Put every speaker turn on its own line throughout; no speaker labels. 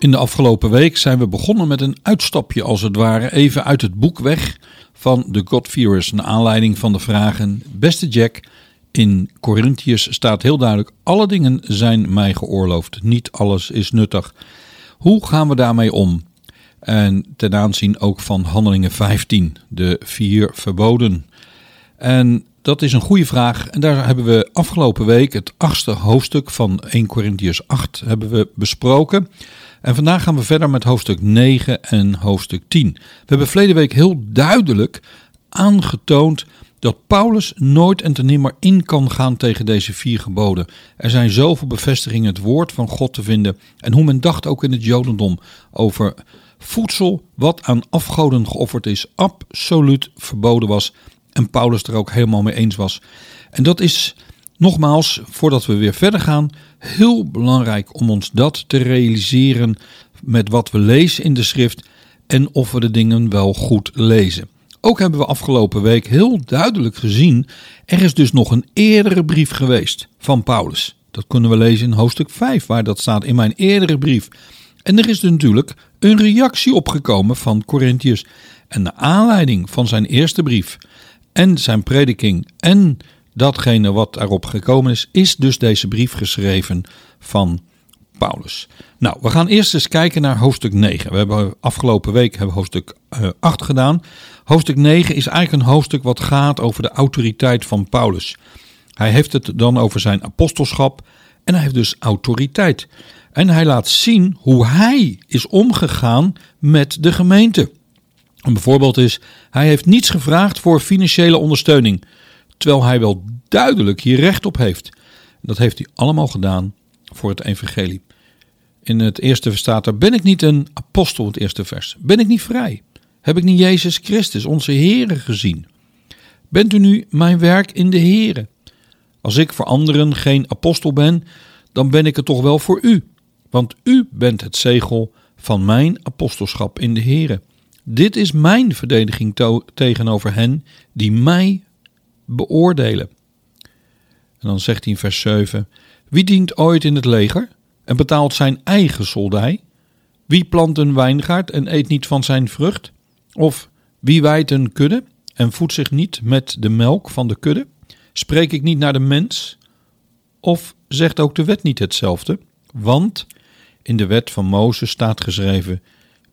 In de afgelopen week zijn we begonnen met een uitstapje als het ware even uit het boek weg van de God-fearers. Naar aanleiding van de vragen, beste Jack, in Corinthiërs staat heel duidelijk, alle dingen zijn mij geoorloofd, niet alles is nuttig. Hoe gaan we daarmee om? En ten aanzien ook van Handelingen 15, de vier verboden. En dat is een goede vraag. En daar hebben we afgelopen week het achtste hoofdstuk van 1 Corinthiërs 8 hebben we besproken. En vandaag gaan we verder met hoofdstuk 9 en hoofdstuk 10. We hebben verleden week heel duidelijk aangetoond dat Paulus nooit en ten nimmer in kan gaan tegen deze vier geboden. Er zijn zoveel bevestigingen het woord van God te vinden en hoe men dacht ook in het Jodendom over voedsel wat aan afgoden geofferd is, absoluut verboden was en Paulus er ook helemaal mee eens was. En dat is nogmaals, voordat we weer verder gaan, heel belangrijk om ons dat te realiseren met wat we lezen in de schrift en of we de dingen wel goed lezen. Ook hebben we afgelopen week heel duidelijk gezien, er is dus nog een eerdere brief geweest van Paulus. Dat kunnen we lezen in hoofdstuk 5, waar dat staat in mijn eerdere brief. En er is dus natuurlijk een reactie opgekomen van Corinthiërs. En de aanleiding van zijn eerste brief en zijn prediking en datgene wat erop gekomen is, is dus deze brief geschreven van Paulus. Nou, we gaan eerst eens kijken naar hoofdstuk 9. We hebben afgelopen week hebben hoofdstuk 8 eh, gedaan. Hoofdstuk 9 is eigenlijk een hoofdstuk wat gaat over de autoriteit van Paulus. Hij heeft het dan over zijn apostelschap en hij heeft dus autoriteit. En hij laat zien hoe hij is omgegaan met de gemeente. Een voorbeeld is, hij heeft niets gevraagd voor financiële ondersteuning, terwijl hij wel duidelijk hier recht op heeft. Dat heeft hij allemaal gedaan voor het evangelie. In het eerste vers staat er, ben ik niet een apostel, het eerste vers. Ben ik niet vrij? Heb ik niet Jezus Christus, onze Heere, gezien? Bent u nu mijn werk in de Heere? Als ik voor anderen geen apostel ben, dan ben ik het toch wel voor u. Want u bent het zegel van mijn apostelschap in de Heere. Dit is mijn verdediging tegenover hen die mij beoordelen. En dan zegt hij in vers 7: Wie dient ooit in het leger en betaalt zijn eigen soldij? Wie plant een wijngaard en eet niet van zijn vrucht? Of wie wijdt een kudde en voedt zich niet met de melk van de kudde? Spreek ik niet naar de mens? Of zegt ook de wet niet hetzelfde? Want in de wet van Mozes staat geschreven: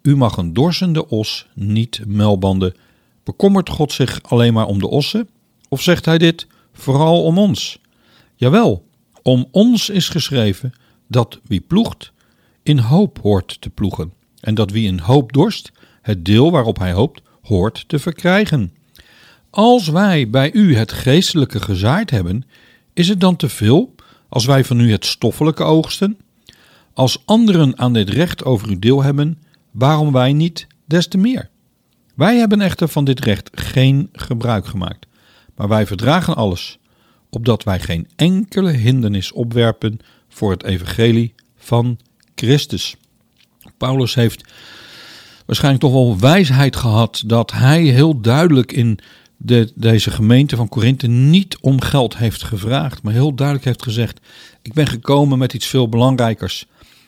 U mag een dorsende os niet melbanden. Bekommert God zich alleen maar om de ossen? Of zegt hij dit vooral om ons? Jawel, om ons is geschreven dat wie ploegt, in hoop hoort te ploegen. En dat wie in hoop dorst, het deel waarop hij hoopt, hoort te verkrijgen. Als wij bij u het geestelijke gezaaid hebben, is het dan te veel als wij van u het stoffelijke oogsten? Als anderen aan dit recht over u deel hebben, waarom wij niet des te meer? Wij hebben echter van dit recht geen gebruik gemaakt, maar wij verdragen alles, opdat wij geen enkele hindernis opwerpen voor het evangelie van Christus. Paulus heeft waarschijnlijk toch wel wijsheid gehad dat hij heel duidelijk in de, deze gemeente van Korinthe niet om geld heeft gevraagd, maar heel duidelijk heeft gezegd: Ik ben gekomen met iets veel belangrijkers.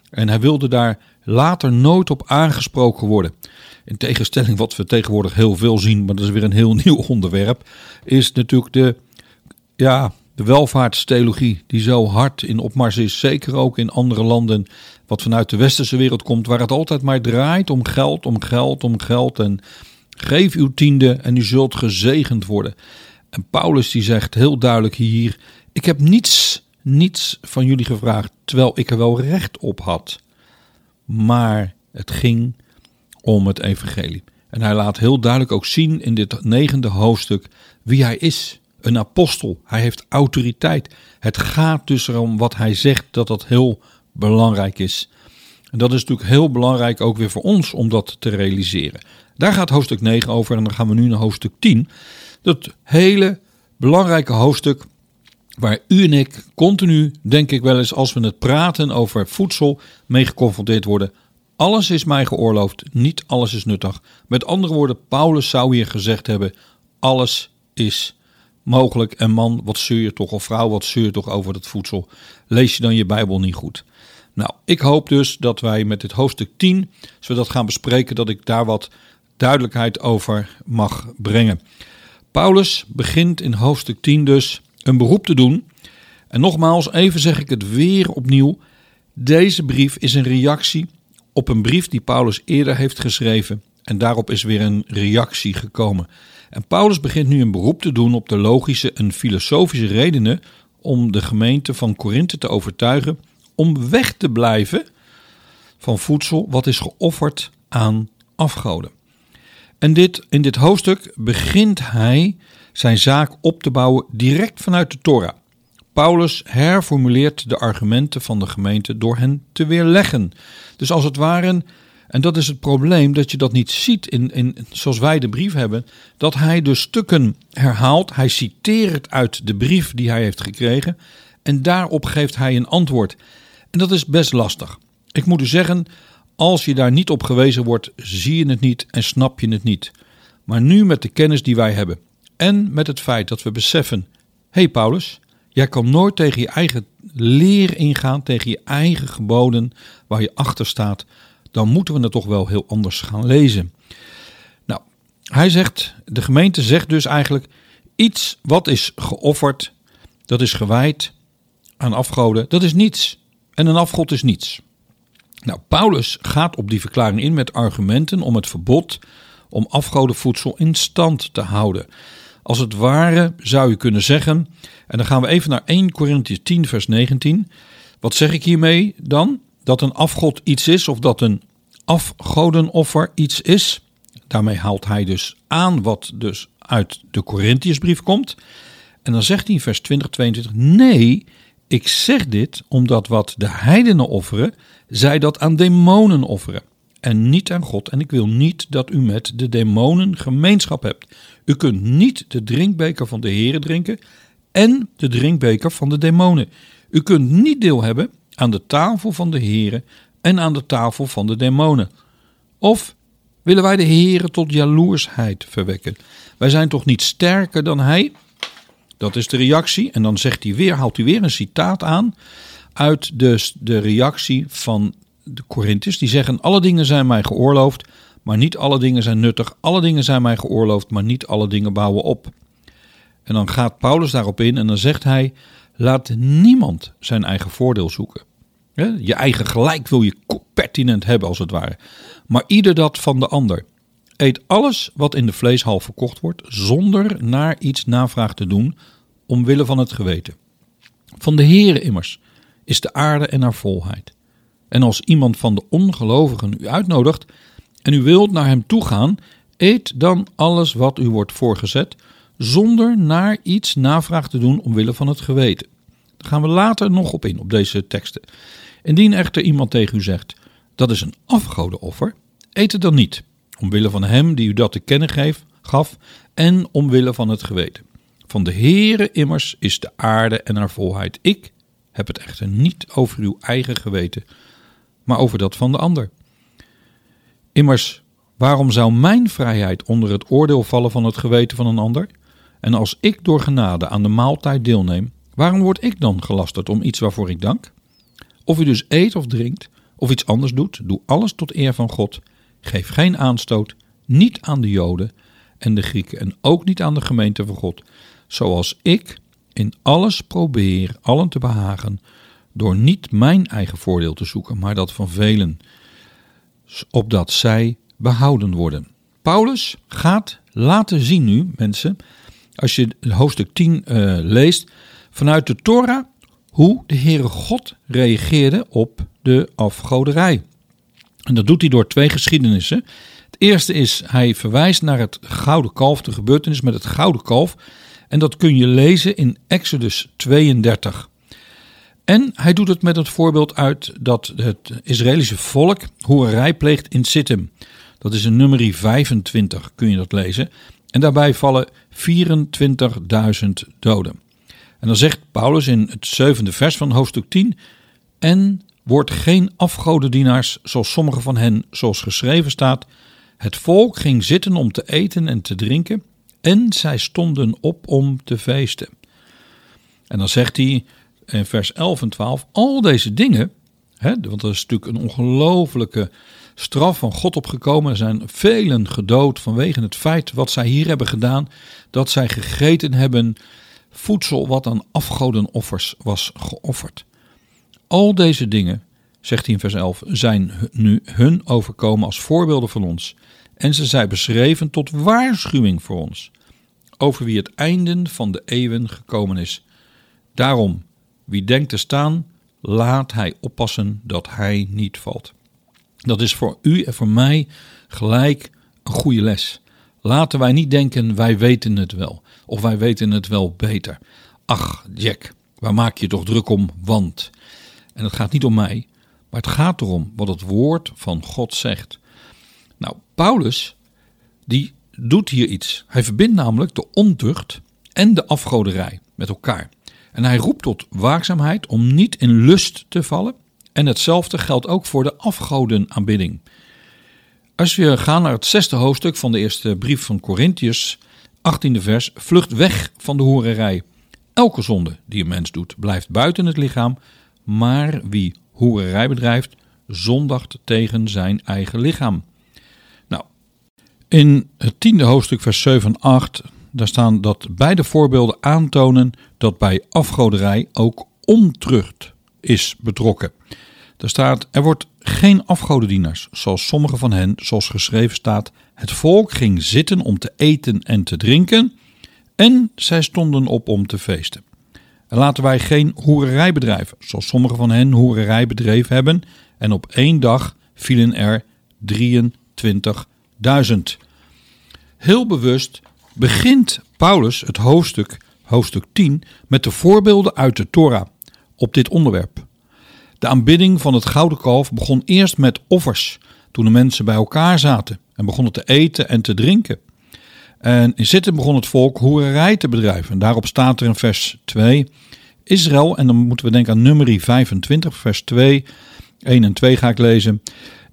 En hij wilde daar later nooit op aangesproken worden. In tegenstelling wat we tegenwoordig heel veel zien, maar dat is weer een heel nieuw onderwerp, is natuurlijk de, ja, de welvaartstheologie die zo hard in opmars is, zeker ook in andere landen, wat vanuit de westerse wereld komt, waar het altijd maar draait om geld, om geld, om geld en geef uw tiende en u zult gezegend worden. En Paulus die zegt heel duidelijk hier, ik heb niets, niets van jullie gevraagd, terwijl ik er wel recht op had. Maar het ging om het evangelie. En hij laat heel duidelijk ook zien in dit negende hoofdstuk wie hij is een apostel. Hij heeft autoriteit. Het gaat dus erom wat hij zegt dat dat heel belangrijk is. En dat is natuurlijk heel belangrijk ook weer voor ons om dat te realiseren. Daar gaat hoofdstuk 9 over en dan gaan we nu naar hoofdstuk 10. Dat hele belangrijke hoofdstuk waar u en ik continu, denk ik wel eens, als we het praten over voedsel, mee geconfronteerd worden. Alles is mij geoorloofd, niet alles is nuttig. Met andere woorden, Paulus zou hier gezegd hebben: alles is mogelijk. En man, wat zeur je toch, of vrouw, wat zeur je toch over dat voedsel? Lees je dan je Bijbel niet goed? Nou, ik hoop dus dat wij met dit hoofdstuk 10, als we dat gaan bespreken, dat ik daar wat duidelijkheid over mag brengen. Paulus begint in hoofdstuk 10 dus een beroep te doen. En nogmaals, even zeg ik het weer opnieuw. Deze brief is een reactie op een brief die Paulus eerder heeft geschreven. En daarop is weer een reactie gekomen. En Paulus begint nu een beroep te doen op de logische en filosofische redenen om de gemeente van Korinthe te overtuigen om weg te blijven van voedsel wat is geofferd aan afgoden. En dit, in dit hoofdstuk begint hij zijn zaak op te bouwen direct vanuit de Torah. Paulus herformuleert de argumenten van de gemeente door hen te weerleggen. Dus als het ware en dat is het probleem, dat je dat niet ziet in, in, zoals wij de brief hebben. Dat hij de stukken herhaalt. Hij citeert uit de brief die hij heeft gekregen. En daarop geeft hij een antwoord. En dat is best lastig. Ik moet u zeggen, als je daar niet op gewezen wordt, zie je het niet en snap je het niet. Maar nu met de kennis die wij hebben. En met het feit dat we beseffen: hé hey Paulus, jij kan nooit tegen je eigen leer ingaan, tegen je eigen geboden waar je achter staat dan moeten we het toch wel heel anders gaan lezen. Nou, hij zegt, de gemeente zegt dus eigenlijk iets wat is geofferd, dat is gewijd aan afgoden, dat is niets. En een afgod is niets. Nou, Paulus gaat op die verklaring in met argumenten om het verbod om afgodenvoedsel in stand te houden. Als het ware zou je kunnen zeggen, en dan gaan we even naar 1 Corinthië 10, vers 19. Wat zeg ik hiermee dan? dat een afgod iets is of dat een afgodenoffer iets is, Daarmee haalt hij dus aan wat dus uit de Corinthiërsbrief komt. En dan zegt hij in vers 20, 22: Nee, ik zeg dit omdat wat de heidenen offeren, zij dat aan demonen offeren. En niet aan God. En ik wil niet dat u met de demonen gemeenschap hebt. U kunt niet de drinkbeker van de Here drinken en de drinkbeker van de demonen. U kunt niet deel hebben aan de tafel van de Here en aan de tafel van de demonen. Of willen wij de Here tot jaloersheid verwekken? Wij zijn toch niet sterker dan Hij? Dat is de reactie. En dan zegt hij weer, haalt hij weer een citaat aan uit de, de reactie van de Corinthiërs. Die zeggen: Alle dingen zijn mij geoorloofd, maar niet alle dingen zijn nuttig. Alle dingen zijn mij geoorloofd, maar niet alle dingen bouwen op. En dan gaat Paulus daarop in en dan zegt hij: Laat niemand zijn eigen voordeel zoeken. Je eigen gelijk wil je pertinent hebben, als het ware. Maar ieder dat van de ander. Eet alles wat in de vleeshal verkocht wordt, zonder naar iets navraag te doen, omwille van het geweten. Van de Heere immers is de aarde en haar volheid. En als iemand van de ongelovigen u uitnodigt en u wilt naar hem toe gaan, eet dan alles wat u wordt voorgezet, zonder naar iets navraag te doen omwille van het geweten. Daar gaan we later nog op in, op deze teksten. Indien echter iemand tegen u zegt, dat is een afgodenoffer, eet het dan niet, omwille van hem die u dat te kennen geef, gaf en omwille van het geweten. Van de Heere immers is de aarde en haar volheid. Ik heb het echter niet over uw eigen geweten, maar over dat van de ander. Immers, waarom zou mijn vrijheid onder het oordeel vallen van het geweten van een ander? En als ik door genade aan de maaltijd deelneem, waarom word ik dan gelasterd om iets waarvoor ik dank? Of u dus eet of drinkt, of iets anders doet, doe alles tot eer van God. Geef geen aanstoot, niet aan de Joden en de Grieken en ook niet aan de gemeente van God, zoals ik in alles probeer allen te behagen, door niet mijn eigen voordeel te zoeken, maar dat van velen, opdat zij behouden worden. Paulus gaat laten zien nu, mensen, als je hoofdstuk 10 uh, eh, leest, vanuit de Torah, hoe de Heere God reageerde op de afgoderij. En dat doet hij door twee geschiedenissen. Het eerste is, hij verwijst naar het gouden kalf, de gebeurtenis met het gouden kalf. En dat kun je lezen in Exodus 32. En hij doet het met het voorbeeld uit dat het Israëlische volk hoererij pleegt in Sittim. Dat is een nummerie 25, kun je dat lezen. En daarbij vallen 24.000 doden. En dan zegt Paulus in het zevende vers van hoofdstuk 10: En wordt geen afgodendienaars zoals sommige van hen, zoals geschreven staat. Het volk ging zitten om te eten en te drinken, en zij stonden op om te feesten. En dan zegt hij in vers 11 en 12: Al deze dingen, hè, want er is natuurlijk een ongelofelijke straf van God opgekomen. Er zijn velen gedood vanwege het feit wat zij hier hebben gedaan, dat zij gegeten hebben voedsel wat aan afgodenoffers was geofferd. Al deze dingen, zegt hij in vers 11, zijn nu hun overkomen als voorbeelden van ons. En ze zijn beschreven tot waarschuwing voor ons, over wie het einde van de eeuwen gekomen is. Daarom, wie denkt te staan, laat hij oppassen dat hij niet valt. Dat is voor u en voor mij gelijk een goede les. Laten wij niet denken, wij weten het wel, of wij weten het wel beter. Ach, Jack, waar maak je toch druk om, want. En het gaat niet om mij, maar het gaat erom wat het woord van God zegt. Nou, Paulus, die doet hier iets. Hij verbindt namelijk de ontucht en de afgoderij met elkaar. En hij roept tot waakzaamheid om niet in lust te vallen. En hetzelfde geldt ook voor de afgodenaanbidding. Als we gaan naar het zesde hoofdstuk van de eerste brief van Corinthiërs, 18e vers, vlucht weg van de hoererij. Elke zonde die een mens doet, blijft buiten het lichaam, maar wie hoererij bedrijft, zondigt tegen zijn eigen lichaam. Nou, in het tiende hoofdstuk, vers 7 en 8, daar staan dat beide voorbeelden aantonen dat bij afgoderij ook ontrucht is betrokken. Daar staat: Er wordt geen afgodendienaars, zoals sommige van hen, zoals geschreven staat. Het volk ging zitten om te eten en te drinken, en zij stonden op om te feesten. En laten wij geen hoererij bedrijven, zoals sommige van hen hoererij hebben, en op één dag vielen er 23.000. heel bewust begint Paulus het hoofdstuk, hoofdstuk 10, met de voorbeelden uit de Torah op dit onderwerp. De aanbidding van het gouden kalf begon eerst met offers, toen de mensen bij elkaar zaten en begonnen te eten en te drinken. En in zitten begon het volk hoererij te bedrijven. En daarop staat er in vers 2: Israël, en dan moeten we denken aan nummerie 25, vers 2, 1 en 2 ga ik lezen.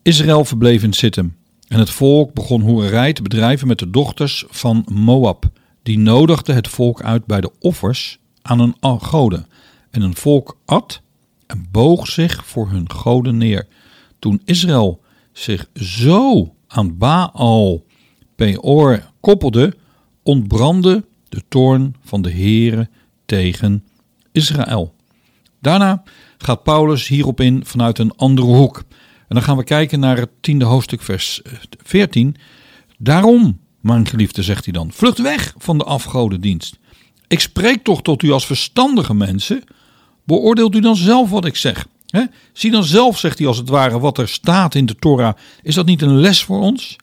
Israël verbleef in Sittim. En het volk begon hoererij te bedrijven met de dochters van Moab. Die nodigde het volk uit bij de offers aan een goden. En een volk at en boog zich voor hun goden neer. Toen Israël zich zo aan Baal Peor koppelde, ontbrandde de toorn van de Heere tegen Israël. Daarna gaat Paulus hierop in vanuit een andere hoek. En dan gaan we kijken naar het tiende hoofdstuk, vers 14. Eh, Daarom, mijn geliefde, zegt hij dan, vlucht weg van de afgodendienst. Ik spreek toch tot u als verstandige mensen. Beoordeelt u dan zelf wat ik zeg. Zie dan zelf, zegt hij als het ware, wat er staat in de Torah. Is dat niet een les voor ons?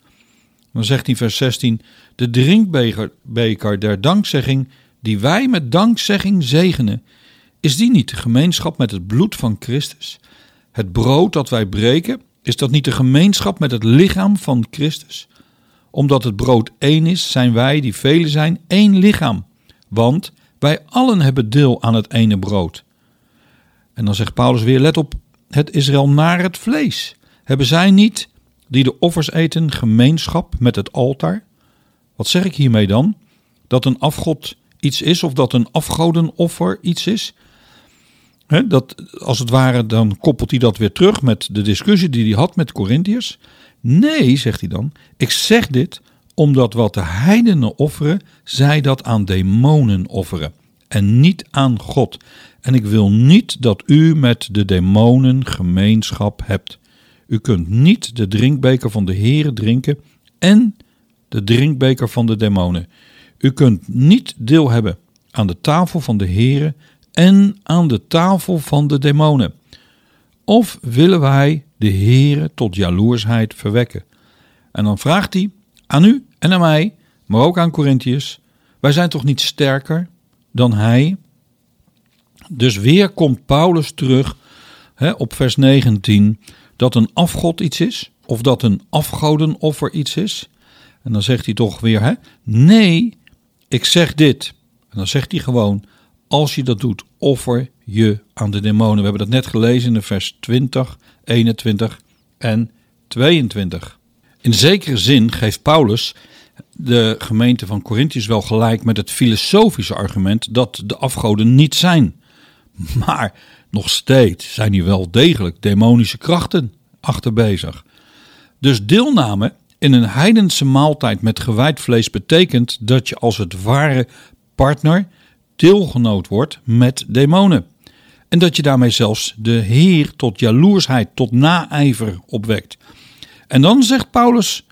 Dan zegt hij vers 16: De drinkbeker der dankzegging, die wij met dankzegging zegenen, is die niet de gemeenschap met het bloed van Christus? Het brood dat wij breken, is dat niet de gemeenschap met het lichaam van Christus? Omdat het brood één is, zijn wij, die velen zijn, één lichaam. Want wij allen hebben deel aan het ene brood. En dan zegt Paulus weer: let op het Israël naar het vlees. Hebben zij niet, die de offers eten, gemeenschap met het altaar? Wat zeg ik hiermee dan? Dat een afgod iets is of dat een afgodenoffer iets is? Dat, als het ware, dan koppelt hij dat weer terug met de discussie die hij had met Corinthiërs. Nee, zegt hij dan, ik zeg dit omdat wat de heidenen offeren, zij dat aan demonen offeren en niet aan God. En ik wil niet dat u met de demonen gemeenschap hebt. U kunt niet de drinkbeker van de Heere drinken en de drinkbeker van de demonen. U kunt niet deel hebben aan de tafel van de Heere en aan de tafel van de demonen. Of willen wij de Heere tot jaloersheid verwekken? En dan vraagt hij aan u en aan mij, maar ook aan Corinthiërs: wij zijn toch niet sterker dan hij? Dus weer komt Paulus terug hè, op vers 19 dat een afgod iets is, of dat een afgodenoffer iets is. En dan zegt hij toch weer: hè, nee, ik zeg dit. En dan zegt hij gewoon: als je dat doet, offer je aan de demonen. We hebben dat net gelezen in de vers 20, 21 en 22. In zekere zin geeft Paulus de gemeente van Corinthiërs wel gelijk met het filosofische argument dat de afgoden niet zijn. Maar nog steeds zijn hier wel degelijk demonische krachten achter bezig. Dus deelname in een heidense maaltijd met gewijd vlees betekent dat je als het ware partner deelgenoot wordt met demonen. En dat je daarmee zelfs de Heer tot jaloersheid, tot naijver opwekt. En dan zegt Paulus: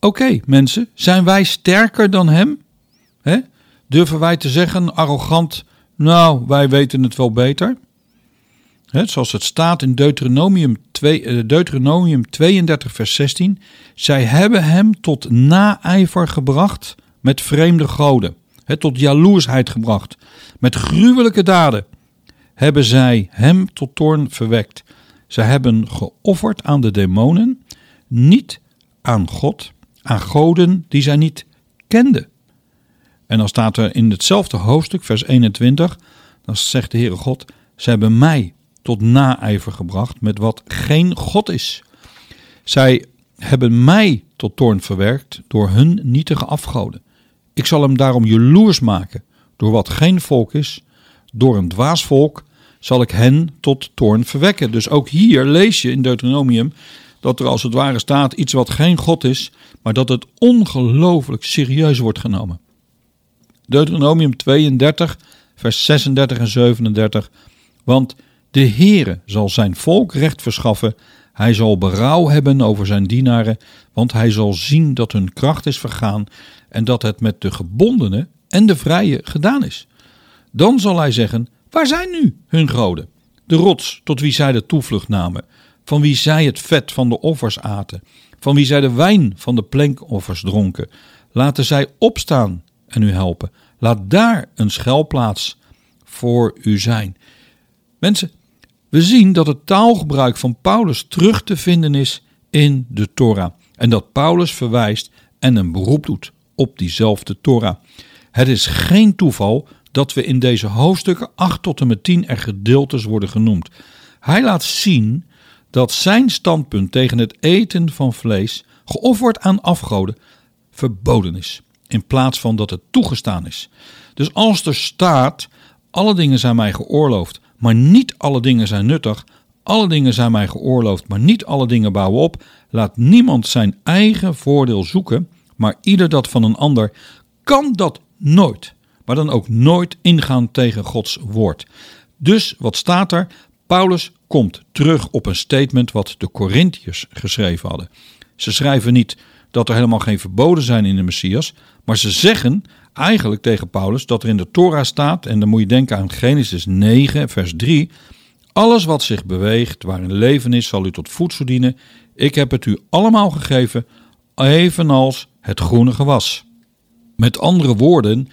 Oké, mensen, zijn wij sterker dan hem? Durven wij te zeggen, arrogant, nou, wij weten het wel beter? zoals het staat in Deuteronomium, 2, eh, Deuteronomium 32, vers 16. Zij hebben hem tot naijver gebracht met vreemde goden tot jaloersheid gebracht. Met gruwelijke daden hebben zij hem tot toorn verwekt. Zij hebben geofferd aan de demonen, niet aan God, aan goden die zij niet kenden. En dan staat er in hetzelfde hoofdstuk, vers 21, dan zegt de Heere God, zij hebben mij tot naijver gebracht met wat geen God is. Zij hebben mij tot toorn verwerkt door hun nietige afgoden. Ik zal hem daarom jaloers maken door wat geen volk is, door een dwaas volk zal ik hen tot toorn verwekken. Dus ook hier lees je in Deuteronomium dat er als het ware staat iets wat geen God is, maar dat het ongelooflijk serieus wordt genomen. Deuteronomium 32, vers 36 en 37. Want de Heere zal zijn volk recht verschaffen. Hij zal berouw hebben over zijn dienaren, want hij zal zien dat hun kracht is vergaan en dat het met de gebondenen en de vrije gedaan is. Dan zal hij zeggen: Waar zijn nu hun goden? De rots tot wie zij de toevlucht namen, van wie zij het vet van de offers aten, van wie zij de wijn van de plenkoffers dronken, laten zij opstaan en u helpen. Laat daar een schuilplaats voor u zijn. Mensen, we zien dat het taalgebruik van Paulus terug te vinden is in de Torah. En dat Paulus verwijst en een beroep doet op diezelfde Torah. Het is geen toeval dat we in deze hoofdstukken 8 tot en met 10 er gedeeltes worden genoemd. Hij laat zien dat zijn standpunt tegen het eten van vlees, geofferd aan afgoden, verboden is, in plaats van dat het toegestaan is. Dus als er staat: alle dingen zijn mij geoorloofd, maar niet alle dingen zijn nuttig, alle dingen zijn mij geoorloofd, maar niet alle dingen bouwen op, laat niemand zijn eigen voordeel zoeken, maar ieder dat van een ander, kan dat nooit, maar dan ook nooit ingaan tegen Gods woord. Dus wat staat er? Paulus komt terug op een statement wat de Corinthiërs geschreven hadden. Ze schrijven niet dat er helemaal geen verboden zijn in de Messias, maar ze zeggen eigenlijk tegen Paulus dat er in de Torah staat, en dan moet je denken aan Genesis 9, vers 3, alles wat zich beweegt, waarin leven is, zal u tot voedsel dienen. Ik heb het u allemaal gegeven, evenals het groene gewas. Met andere woorden,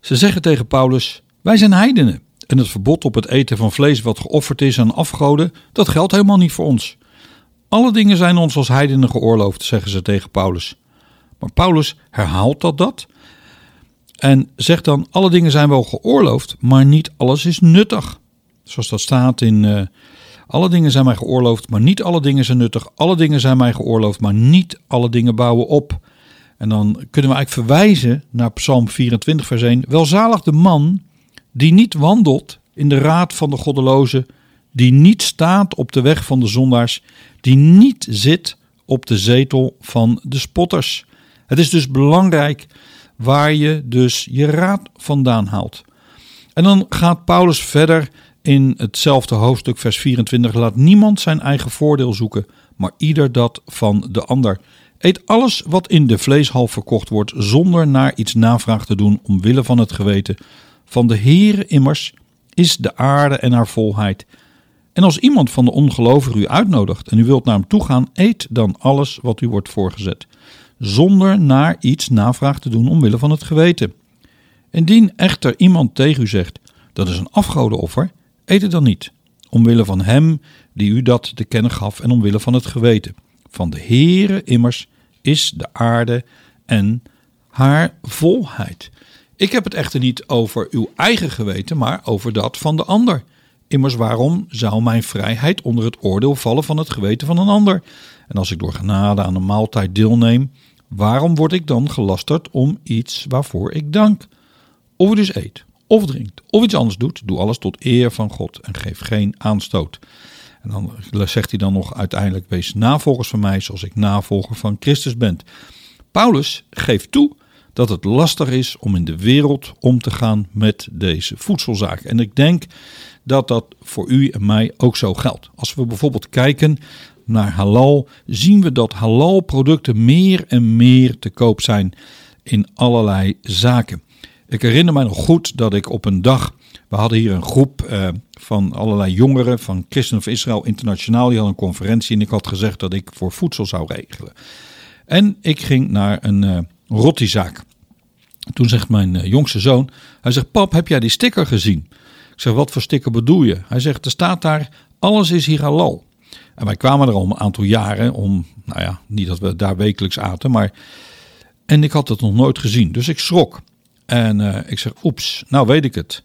ze zeggen tegen Paulus: Wij zijn heidenen. En het verbod op het eten van vlees wat geofferd is aan afgoden, dat geldt helemaal niet voor ons. Alle dingen zijn ons als heidenen geoorloofd, zeggen ze tegen Paulus. Maar Paulus herhaalt dat dat en zegt dan: alle dingen zijn wel geoorloofd, maar niet alles is nuttig. Zoals dat staat in uh, alle dingen zijn mij geoorloofd, maar niet alle dingen zijn nuttig. Alle dingen zijn mij geoorloofd, maar niet alle dingen bouwen op. En dan kunnen we eigenlijk verwijzen naar Psalm 24, vers 1. Welzalig de man die niet wandelt in de raad van de goddelozen, die niet staat op de weg van de zondaars, die niet zit op de zetel van de spotters. Het is dus belangrijk waar je dus je raad vandaan haalt. En dan gaat Paulus verder in hetzelfde hoofdstuk, vers 24. Laat niemand zijn eigen voordeel zoeken, maar ieder dat van de ander. Eet alles wat in de vleeshal verkocht wordt, zonder naar iets navraag te doen, omwille van het geweten. Van de Heere immers is de aarde en haar volheid. En als iemand van de ongelovigen u uitnodigt en u wilt naar hem toe gaan, eet dan alles wat u wordt voorgezet, zonder naar iets navraag te doen omwille van het geweten. Indien echter iemand tegen u zegt, dat is een afgodenoffer, eet het dan niet, omwille van hem die u dat te kennen gaf en omwille van het geweten. Van de Heere immers is de aarde en haar volheid. Ik heb het echter niet over uw eigen geweten, maar over dat van de ander. Immers waarom zou mijn vrijheid onder het oordeel vallen van het geweten van een ander? En als ik door genade aan een maaltijd deelneem, waarom word ik dan gelasterd om iets waarvoor ik dank? Of u dus eet, of drinkt, of iets anders doet, doe alles tot eer van God en geef geen aanstoot. En dan zegt hij dan nog uiteindelijk: Wees navolgers van mij, zoals ik navolger van Christus ben. Paulus geeft toe dat het lastig is om in de wereld om te gaan met deze voedselzaken. En ik denk dat dat voor u en mij ook zo geldt. Als we bijvoorbeeld kijken naar halal, zien we dat halal producten meer en meer te koop zijn in allerlei zaken. Ik herinner mij nog goed dat ik op een dag, we hadden hier een groep eh, van allerlei jongeren van Christen of Israël Internationaal, die hadden een conferentie en ik had gezegd dat ik voor voedsel zou regelen. En ik ging naar een uh, rottizaak. Toen zegt mijn uh, jongste zoon, hij zegt, pap, heb jij die sticker gezien? Ik zeg, wat voor sticker bedoel je? Hij zegt, er staat daar, alles is hier halal. En wij kwamen er al een aantal jaren om, nou ja, niet dat we daar wekelijks aten, maar... En ik had het nog nooit gezien, dus ik schrok. En uh, ik zeg, oeps, nou weet ik het.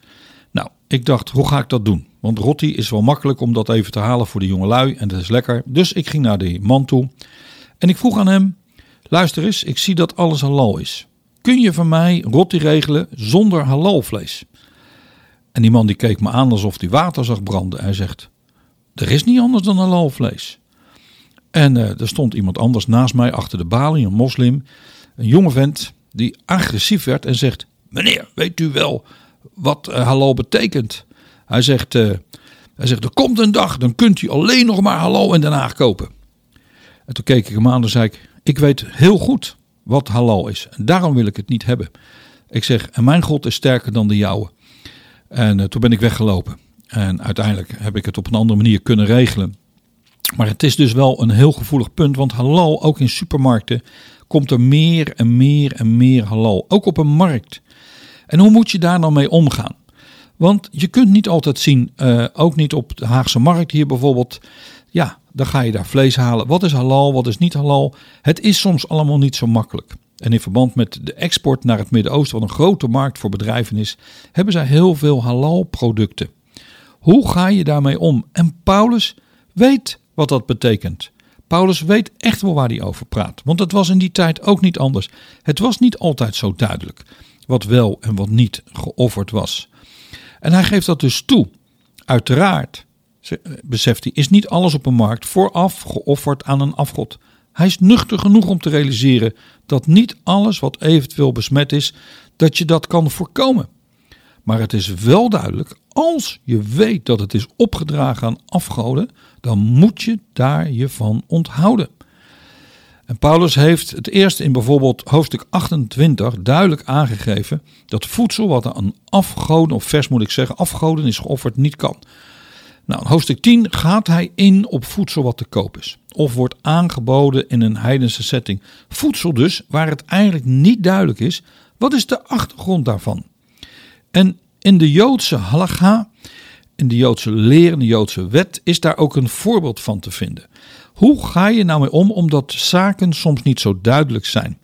Nou, ik dacht, hoe ga ik dat doen? Want rotti is wel makkelijk om dat even te halen voor de jonge lui en dat is lekker. Dus ik ging naar die man toe en ik vroeg aan hem, luister eens, ik zie dat alles halal is. Kun je van mij rotti regelen zonder halalvlees? En die man die keek me aan alsof hij water zag branden. Hij zegt, er is niet anders dan halalvlees. En uh, er stond iemand anders naast mij achter de balie, een moslim. Een jonge vent die agressief werd en zegt, meneer, weet u wel wat uh, halal betekent? Hij zegt, uh, hij zegt, er komt een dag, dan kunt u alleen nog maar halal in Den Haag kopen. En toen keek ik hem aan en zei ik, ik weet heel goed wat halal is. En daarom wil ik het niet hebben. Ik zeg, en mijn God is sterker dan de jouwe. En toen ben ik weggelopen. En uiteindelijk heb ik het op een andere manier kunnen regelen. Maar het is dus wel een heel gevoelig punt, want halal, ook in supermarkten, komt er meer en meer en meer halal, ook op een markt. En hoe moet je daar dan mee omgaan? Want je kunt niet altijd zien, uh, ook niet op de Haagse markt hier bijvoorbeeld, ja, dan ga je daar vlees halen. Wat is halal, wat is niet halal? Het is soms allemaal niet zo makkelijk. En in verband met de export naar het Midden-Oosten, wat een grote markt voor bedrijven is, hebben zij heel veel halal producten. Hoe ga je daarmee om? En Paulus weet wat dat betekent. Paulus weet echt wel waar hij over praat, want het was in die tijd ook niet anders. Het was niet altijd zo duidelijk wat wel en wat niet geofferd was. En hij geeft dat dus toe. Uiteraard, beseft hij, is niet alles op een markt vooraf geofferd aan een afgod. Hij is nuchter genoeg om te realiseren dat niet alles wat eventueel besmet is, dat je dat kan voorkomen. Maar het is wel duidelijk, als je weet dat het is opgedragen aan afgoden, dan moet je daar je van onthouden. En Paulus heeft het eerst in bijvoorbeeld hoofdstuk 28 duidelijk aangegeven dat voedsel wat aan afgoden, of vers moet ik zeggen, afgoden is geofferd, niet kan. Nou, in hoofdstuk 10 gaat hij in op voedsel wat te koop is. Of wordt aangeboden in een heidense setting. Voedsel dus waar het eigenlijk niet duidelijk is. Wat is de achtergrond daarvan? En in de Joodse halacha, in de Joodse leer, in de Joodse wet, is daar ook een voorbeeld van te vinden. Hoe ga je nou mee om omdat zaken soms niet zo duidelijk zijn?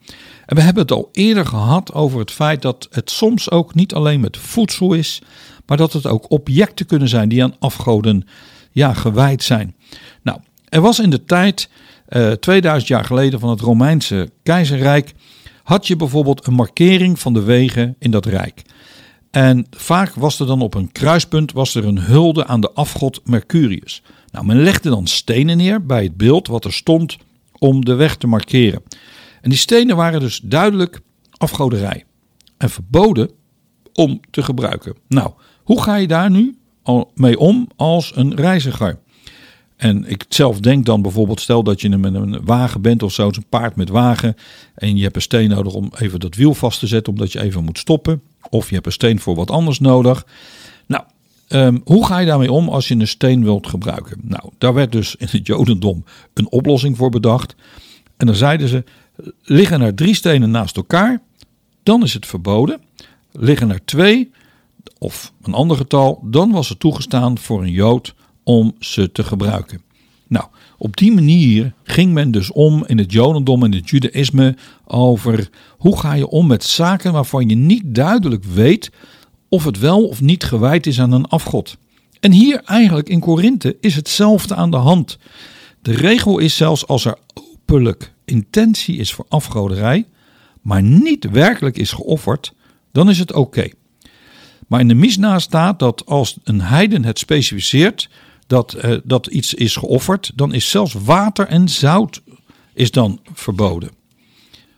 En we hebben het al eerder gehad over het feit dat het soms ook niet alleen met voedsel is, maar dat het ook objecten kunnen zijn die aan afgoden ja, gewijd zijn. Nou, er was in de tijd, uh, eh, 2000 jaar geleden van het Romeinse keizerrijk, had je bijvoorbeeld een markering van de wegen in dat rijk. En vaak was er dan op een kruispunt was er een hulde aan de afgod Mercurius. Nou, men legde dan stenen neer bij het beeld wat er stond om de weg te markeren. En die stenen waren dus duidelijk afgoderij en verboden om te gebruiken. Nou, hoe ga je daar nu mee om als een reiziger? En ik zelf denk dan bijvoorbeeld, stel dat je met een wagen bent of zo, een paard met wagen. En je hebt een steen nodig om even dat wiel vast te zetten, omdat je even moet stoppen. Of je hebt een steen voor wat anders nodig. Nou, um, hoe ga je daarmee om als je een steen wilt gebruiken? Nou, daar werd dus in het Jodendom een oplossing voor bedacht. En dan zeiden ze: liggen er drie stenen naast elkaar, dan is het verboden. Liggen er twee of een ander getal, dan was het toegestaan voor een Jood om ze te gebruiken. Op die manier ging men dus om in het Jodendom en het Judaïsme over hoe ga je om met zaken waarvan je niet duidelijk weet of het wel of niet gewijd is aan een afgod. En hier eigenlijk in Korinthe is hetzelfde aan de hand. De regel is zelfs als er openlijk intentie is voor afgoderij, maar niet werkelijk is geofferd, dan is het oké. Maar in de Misna staat dat als een heiden het specificeert dat, uh, dat iets is geofferd, dan is zelfs water en zout is dan verboden.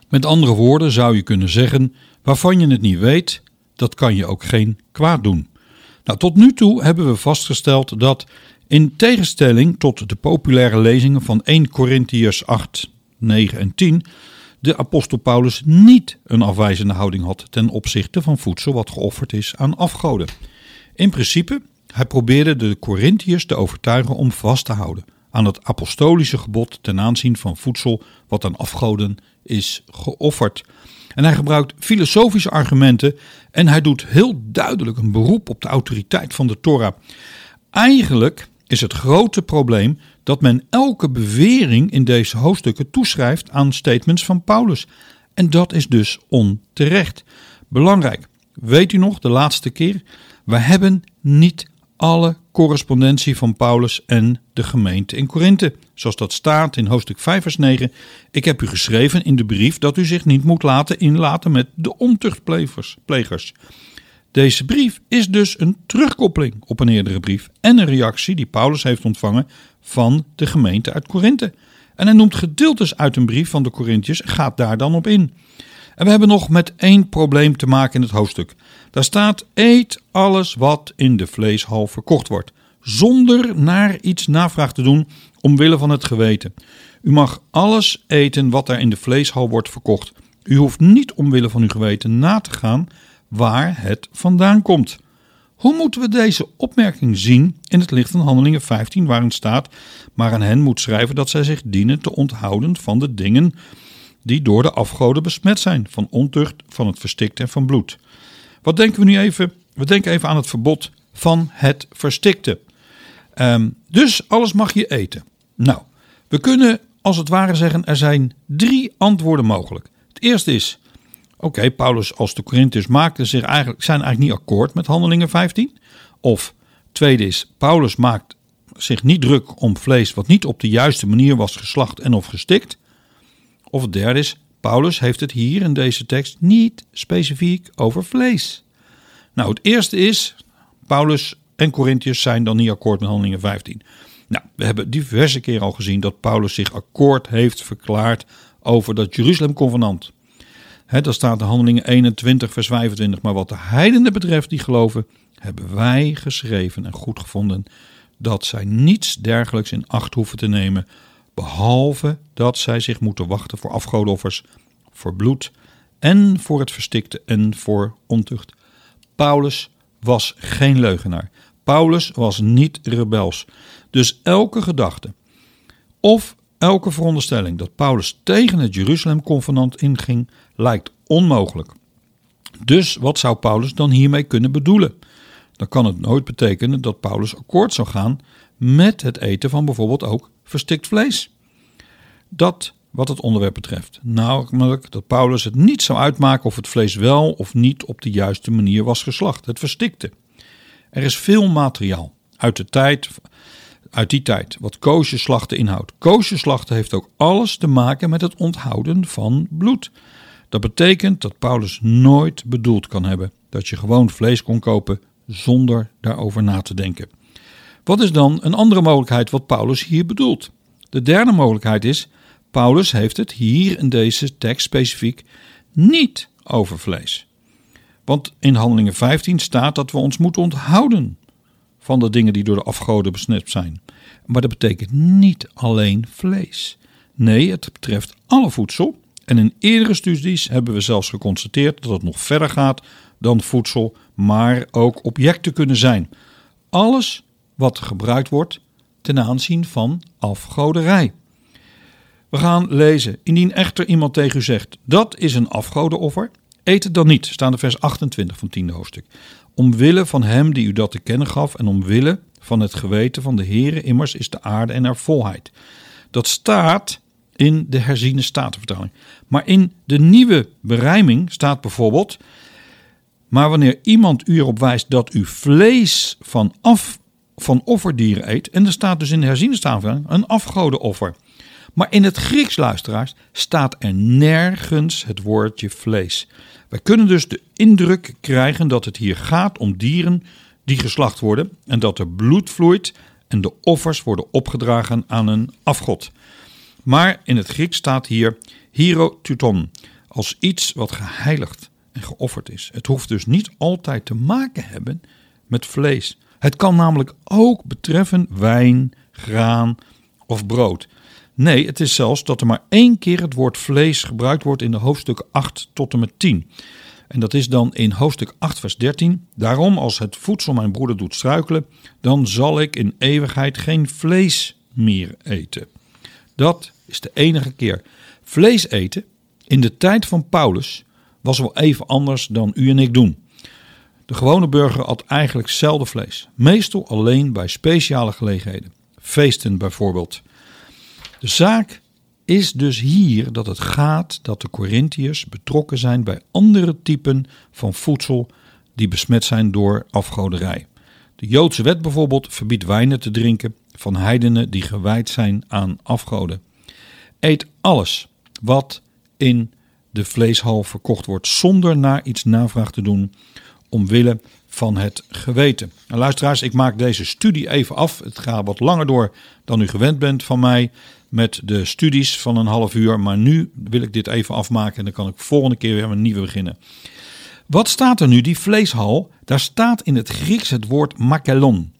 Met andere woorden zou je kunnen zeggen: waarvan je het niet weet, dat kan je ook geen kwaad doen. Nou, tot nu toe hebben we vastgesteld dat in tegenstelling tot de populaire lezingen van 1 Corinthiërs 8, 9 en 10 de apostel Paulus niet een afwijzende houding had ten opzichte van voedsel wat geofferd is aan afgoden. In principe, hij probeerde de Corinthiërs te overtuigen om vast te houden aan het apostolische gebod ten aanzien van voedsel wat aan afgoden is geofferd. En hij gebruikt filosofische argumenten en hij doet heel duidelijk een beroep op de autoriteit van de Torah. Eigenlijk is het grote probleem dat men elke bewering in deze hoofdstukken toeschrijft aan statements van Paulus. En dat is dus onterecht. Belangrijk, weet u nog de laatste keer? We hebben niet alle correspondentie van Paulus en de gemeente in Korinthe. Zoals dat staat in hoofdstuk 5 vers 9. Ik heb u geschreven in de brief dat u zich niet moet laten inlaten met de ontuchtplegers. Deze brief is dus een terugkoppeling op een eerdere brief en een reactie die Paulus heeft ontvangen van de gemeente uit Korinthe. En hij noemt gedeeltes uit een brief van de Corinthiërs en gaat daar dan op in. En we hebben nog met één probleem te maken in het hoofdstuk. Daar staat: Eet alles wat in de vleeshal verkocht wordt, zonder naar iets navraag te doen omwille van het geweten. U mag alles eten wat er in de vleeshal wordt verkocht. U hoeft niet omwille van uw geweten na te gaan waar het vandaan komt. Hoe moeten we deze opmerking zien in het licht van Handelingen 15, waarin staat: Maar aan hen moet schrijven dat zij zich dienen te onthouden van de dingen die door de afgoden besmet zijn, van ontucht, van het verstikte en van bloed. Wat denken we nu even? We denken even aan het verbod van het verstikte. Um, dus alles mag je eten. Nou, we kunnen als het ware zeggen, er zijn drie antwoorden mogelijk. Het eerste is, oké, Paulus als de Corinthiërs maakten zich eigenlijk, zijn eigenlijk niet akkoord met handelingen 15. Of tweede is, Paulus maakt zich niet druk om vlees wat niet op de juiste manier was geslacht en of gestikt. Of het derde is, Paulus heeft het hier in deze tekst niet specifiek over vlees. Nou, het eerste is, Paulus en Corinthiërs zijn dan niet akkoord met handelingen 15. Nou, we hebben diverse keren al gezien dat Paulus zich akkoord heeft verklaard over dat Jeruzalem-convenant. Dat staat in Handelingen 21, vers 25. Maar wat de heidenen betreft die geloven, hebben wij geschreven en goed gevonden dat zij niets dergelijks in acht hoeven te nemen, behalve dat zij zich moeten wachten voor afgodoffers, voor bloed en voor het verstikte en voor ontucht. Paulus was geen leugenaar. Paulus was niet rebels. Dus elke gedachte of elke veronderstelling dat Paulus tegen het Jeruzalem-convenant inging, lijkt onmogelijk. Dus wat zou Paulus dan hiermee kunnen bedoelen? Dan kan het nooit betekenen dat Paulus akkoord zou gaan met het eten van bijvoorbeeld ook verstikt vlees. Dat wat het onderwerp betreft. Namelijk dat Paulus het niet zou uitmaken of het vlees wel of niet op de juiste manier was geslacht, het verstikte. Er is veel materiaal uit de tijd uit die tijd, wat koosjeslachten inhoudt. Koosjeslachten heeft ook alles te maken met het onthouden van bloed. Dat betekent dat Paulus nooit bedoeld kan hebben dat je gewoon vlees kon kopen zonder daarover na te denken. Wat is dan een andere mogelijkheid wat Paulus hier bedoelt? De derde mogelijkheid is, Paulus heeft het hier in deze tekst specifiek niet over vlees. Want in Handelingen 15 staat dat we ons moeten onthouden van de dingen die door de afgoden besmet zijn. Maar dat betekent niet alleen vlees. Nee, het betreft alle voedsel. En in eerdere studies hebben we zelfs geconstateerd dat het nog verder gaat dan voedsel, maar ook objecten kunnen zijn. Alles wat gebruikt wordt ten aanzien van afgoderij. We gaan lezen. Indien echter iemand tegen u zegt: dat is een afgodenoffer, eet het dan niet. Staan de vers 28 van 10 hoofdstuk omwille van hem die u dat te kennen gaf en omwille van het geweten van de Heere immers is de aarde en haar volheid. Dat staat in de herziene statenvertaling. Maar in de nieuwe berijming staat bijvoorbeeld, maar wanneer iemand u erop wijst dat u vlees van, af, van offerdieren eet, en er staat dus in de herziene een afgodenoffer. Maar in het Grieks, luisteraars, staat er nergens het woordje vlees. Wij kunnen dus de indruk krijgen dat het hier gaat om dieren die geslacht worden en dat er bloed vloeit en de offers worden opgedragen aan een afgod. Maar in het Grieks staat hier hierotuton, als iets wat geheiligd en geofferd is. Het hoeft dus niet altijd te maken hebben met vlees. Het kan namelijk ook betreffen wijn, graan of brood. Nee, het is zelfs dat er maar één keer het woord vlees gebruikt wordt in de hoofdstukken 8 tot en met 10. En dat is dan in hoofdstuk 8, vers 13. Daarom, als het voedsel mijn broeder doet struikelen, dan zal ik in eeuwigheid geen vlees meer eten. Dat is de enige keer. Vlees eten in de tijd van Paulus was wel even anders dan u en ik doen. De gewone burger at eigenlijk zelden vlees, meestal alleen bij speciale gelegenheden. Feesten bijvoorbeeld. De zaak is dus hier dat het gaat dat de Corinthiërs betrokken zijn bij andere typen van voedsel die besmet zijn door afgoderij. De Joodse wet bijvoorbeeld verbiedt wijnen te drinken van heidenen die gewijd zijn aan afgoden. Eet alles wat in de vleeshal verkocht wordt zonder naar iets navraag te doen omwille van het geweten. Nou, luisteraars, ik maak deze studie even af. Het gaat wat langer door dan u gewend bent van mij met de studies van een half uur. Maar nu wil ik dit even afmaken en dan kan ik volgende keer weer een nieuwe beginnen. Wat staat er nu, die vleeshal? Daar staat in het Grieks het woord makelon.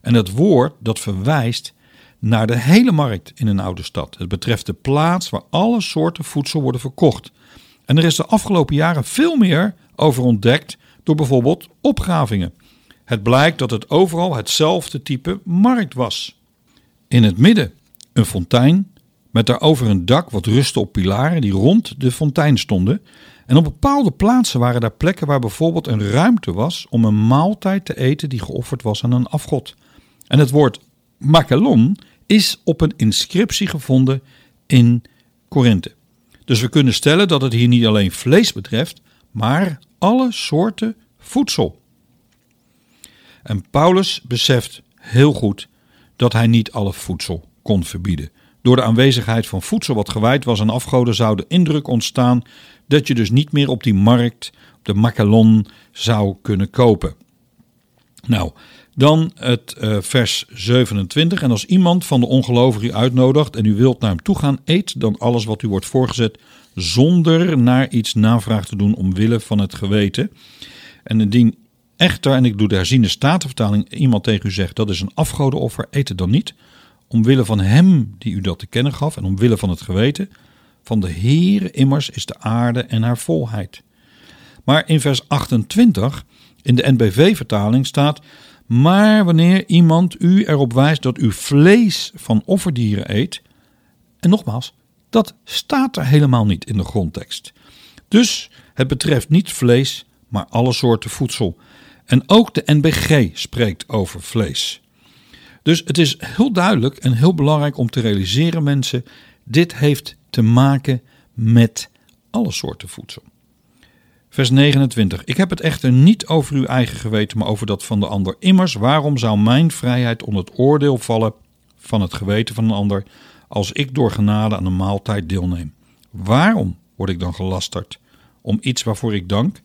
En dat woord dat verwijst naar de hele markt in een oude stad. Het betreft de plaats waar alle soorten voedsel worden verkocht. En er is de afgelopen jaren veel meer over ontdekt door bijvoorbeeld opgravingen. Het blijkt dat het overal hetzelfde type markt was. In het midden een fontein met daarover een dak wat rustte op pilaren die rond de fontein stonden. En op bepaalde plaatsen waren daar plekken waar bijvoorbeeld een ruimte was om een maaltijd te eten die geofferd was aan een afgod. En het woord makelon is op een inscriptie gevonden in Korinthe. Dus we kunnen stellen dat het hier niet alleen vlees betreft, maar alle soorten voedsel. En Paulus beseft heel goed dat hij niet alle voedsel kon verbieden. Door de aanwezigheid van voedsel wat gewijd was aan afgoden zou de indruk ontstaan dat je dus niet meer op die markt, op de makalon, zou kunnen kopen. Nou, dan het uh, vers 27. En als iemand van de ongelovigen u uitnodigt en u wilt naar hem toe gaan, eet dan alles wat u wordt voorgezet, zonder naar iets navraag te doen omwille van het geweten. En indien echter, en ik doe de statenvertaling, iemand tegen u zegt dat is een afgodenoffer, eet het dan niet. Omwille van hem die u dat te kennen gaf en omwille van het geweten. Van de Heere immers is de aarde en haar volheid. Maar in vers 28 in de NBV-vertaling staat maar wanneer iemand u erop wijst dat u vlees van offerdieren eet, en nogmaals, dat staat er helemaal niet in de grondtekst. Dus het betreft niet vlees, maar alle soorten voedsel. En ook de NBG spreekt over vlees. Dus het is heel duidelijk en heel belangrijk om te realiseren, mensen, dit heeft te maken met alle soorten voedsel. Vers 29. Ik heb het echter niet over uw eigen geweten, maar over dat van de ander. Immers, waarom zou mijn vrijheid onder het oordeel vallen van het geweten van een ander, als ik door genade aan een maaltijd deelneem? Waarom word ik dan gelasterd om iets waarvoor ik dank?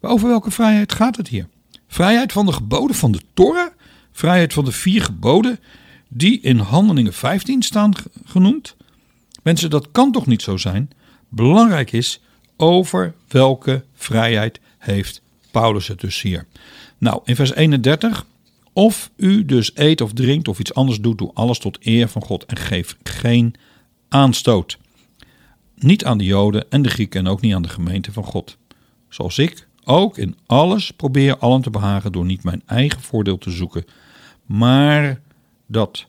Over welke vrijheid gaat het hier? Vrijheid van de geboden van de Torah? Vrijheid van de vier geboden die in Handelingen 15 staan genoemd? Mensen, dat kan toch niet zo zijn? Belangrijk is over welke vrijheid heeft Paulus het dus hier. Nou, in vers 31. Of u dus eet of drinkt of iets anders doet, doe alles tot eer van God en geef geen aanstoot. Niet aan de Joden en de Grieken en ook niet aan de gemeente van God. Zoals ik ook in alles probeer allen te behagen door niet mijn eigen voordeel te zoeken, maar dat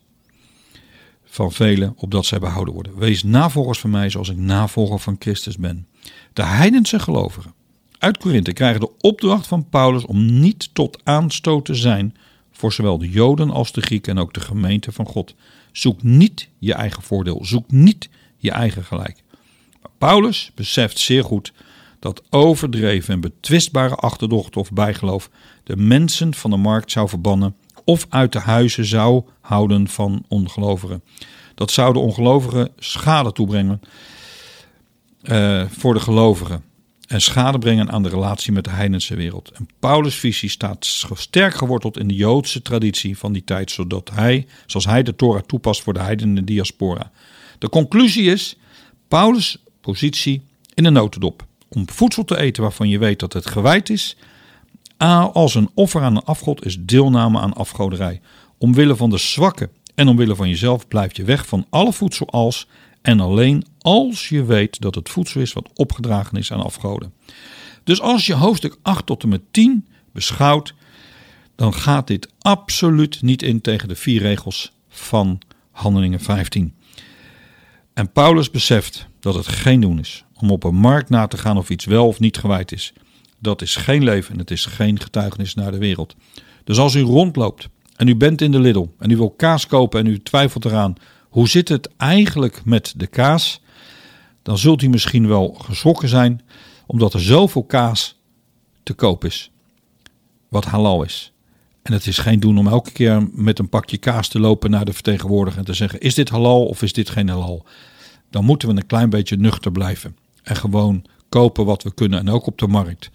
van velen opdat zij behouden worden. Wees navolgers van mij zoals ik navolger van Christus ben. De heidense gelovigen uit Korinthe krijgen de opdracht van Paulus om niet tot aanstoot te zijn voor zowel de Joden als de Grieken en ook de gemeente van God. Zoek niet je eigen voordeel, zoek niet je eigen gelijk. Paulus beseft zeer goed dat overdreven en betwistbare achterdocht of bijgeloof de mensen van de markt zou verbannen of uit de huizen zou houden van ongelovigen. Dat zou de ongelovigen schade toebrengen uh, voor de gelovigen en schade brengen aan de relatie met de heidense wereld. En Paulus' visie staat sterk geworteld in de Joodse traditie van die tijd, zodat hij, zoals hij de Torah toepast voor de heidenen diaspora. De conclusie is Paulus' positie in de notendop. Om voedsel te eten waarvan je weet dat het gewijd is, als een offer aan een afgod is deelname aan afgoderij. Omwille van de zwakke en omwille van jezelf blijf je weg van alle voedsel als en alleen als je weet dat het voedsel is wat opgedragen is aan afgoden. Dus als je hoofdstuk 8 tot en met 10 beschouwt, dan gaat dit absoluut niet in tegen de vier regels van Handelingen 15. En Paulus beseft dat het geen doen is om op een markt na te gaan of iets wel of niet gewijd is. Dat is geen leven en het is geen getuigenis naar de wereld. Dus als u rondloopt en u bent in de Lidl en u wil kaas kopen en u twijfelt eraan hoe zit het eigenlijk met de kaas? Dan zult u misschien wel geschrokken zijn, omdat er zoveel kaas te koop is, wat halal is. En het is geen doen om elke keer met een pakje kaas te lopen naar de vertegenwoordiger en te zeggen: is dit halal of is dit geen halal? Dan moeten we een klein beetje nuchter blijven en gewoon kopen wat we kunnen en ook op de markt.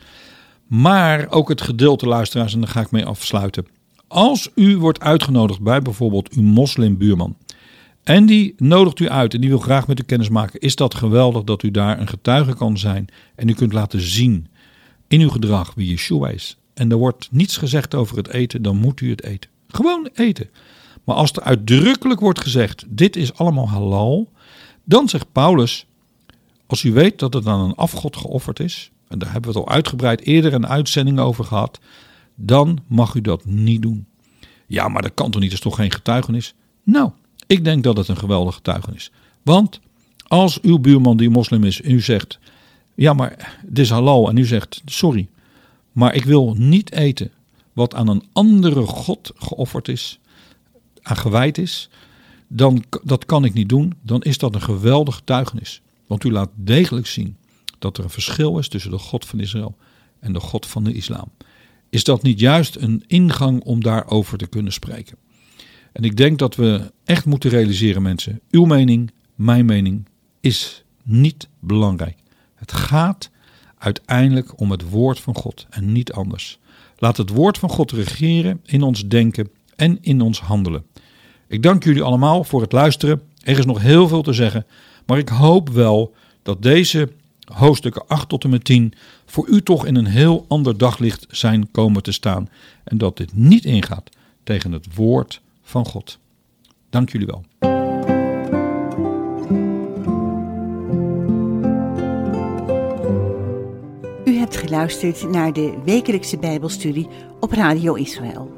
Maar ook het gedeelte luisteraars, en daar ga ik mee afsluiten. Als u wordt uitgenodigd bij bijvoorbeeld uw moslimbuurman en die nodigt u uit en die wil graag met u kennis maken. Is dat geweldig dat u daar een getuige kan zijn en u kunt laten zien in uw gedrag wie Yeshua is. En er wordt niets gezegd over het eten, dan moet u het eten. Gewoon eten. Maar als er uitdrukkelijk wordt gezegd: dit is allemaal halal, dan zegt Paulus: als u weet dat het aan een afgod geofferd is, en daar hebben we het al uitgebreid eerder een uitzending over gehad, dan mag u dat niet doen. Ja, maar dat kan toch niet, dat is toch geen getuigenis? Nou, ik denk dat het een geweldige getuigenis. Want als uw buurman die moslim is en u zegt, ja maar het is halal en u zegt, sorry, maar ik wil niet eten wat aan een andere God geofferd is, aan gewijd is, dan dat kan ik niet doen, dan is dat een geweldig getuigenis. Want u laat degelijk zien dat er een verschil is tussen de God van Israël en de God van de islam. Is dat niet juist een ingang om daarover te kunnen spreken? En ik denk dat we echt moeten realiseren, mensen, uw mening, mijn mening, is niet belangrijk. Het gaat uiteindelijk om het woord van God en niet anders. Laat het woord van God regeren in ons denken en in ons handelen. Ik dank jullie allemaal voor het luisteren. Er is nog heel veel te zeggen, maar ik hoop wel dat deze hoofdstukken 8 tot en met 10 voor u toch in een heel ander daglicht zijn komen te staan en dat dit niet ingaat tegen het woord van God. Dank jullie wel.
U hebt geluisterd naar de wekelijkse Bijbelstudie op Radio Israël.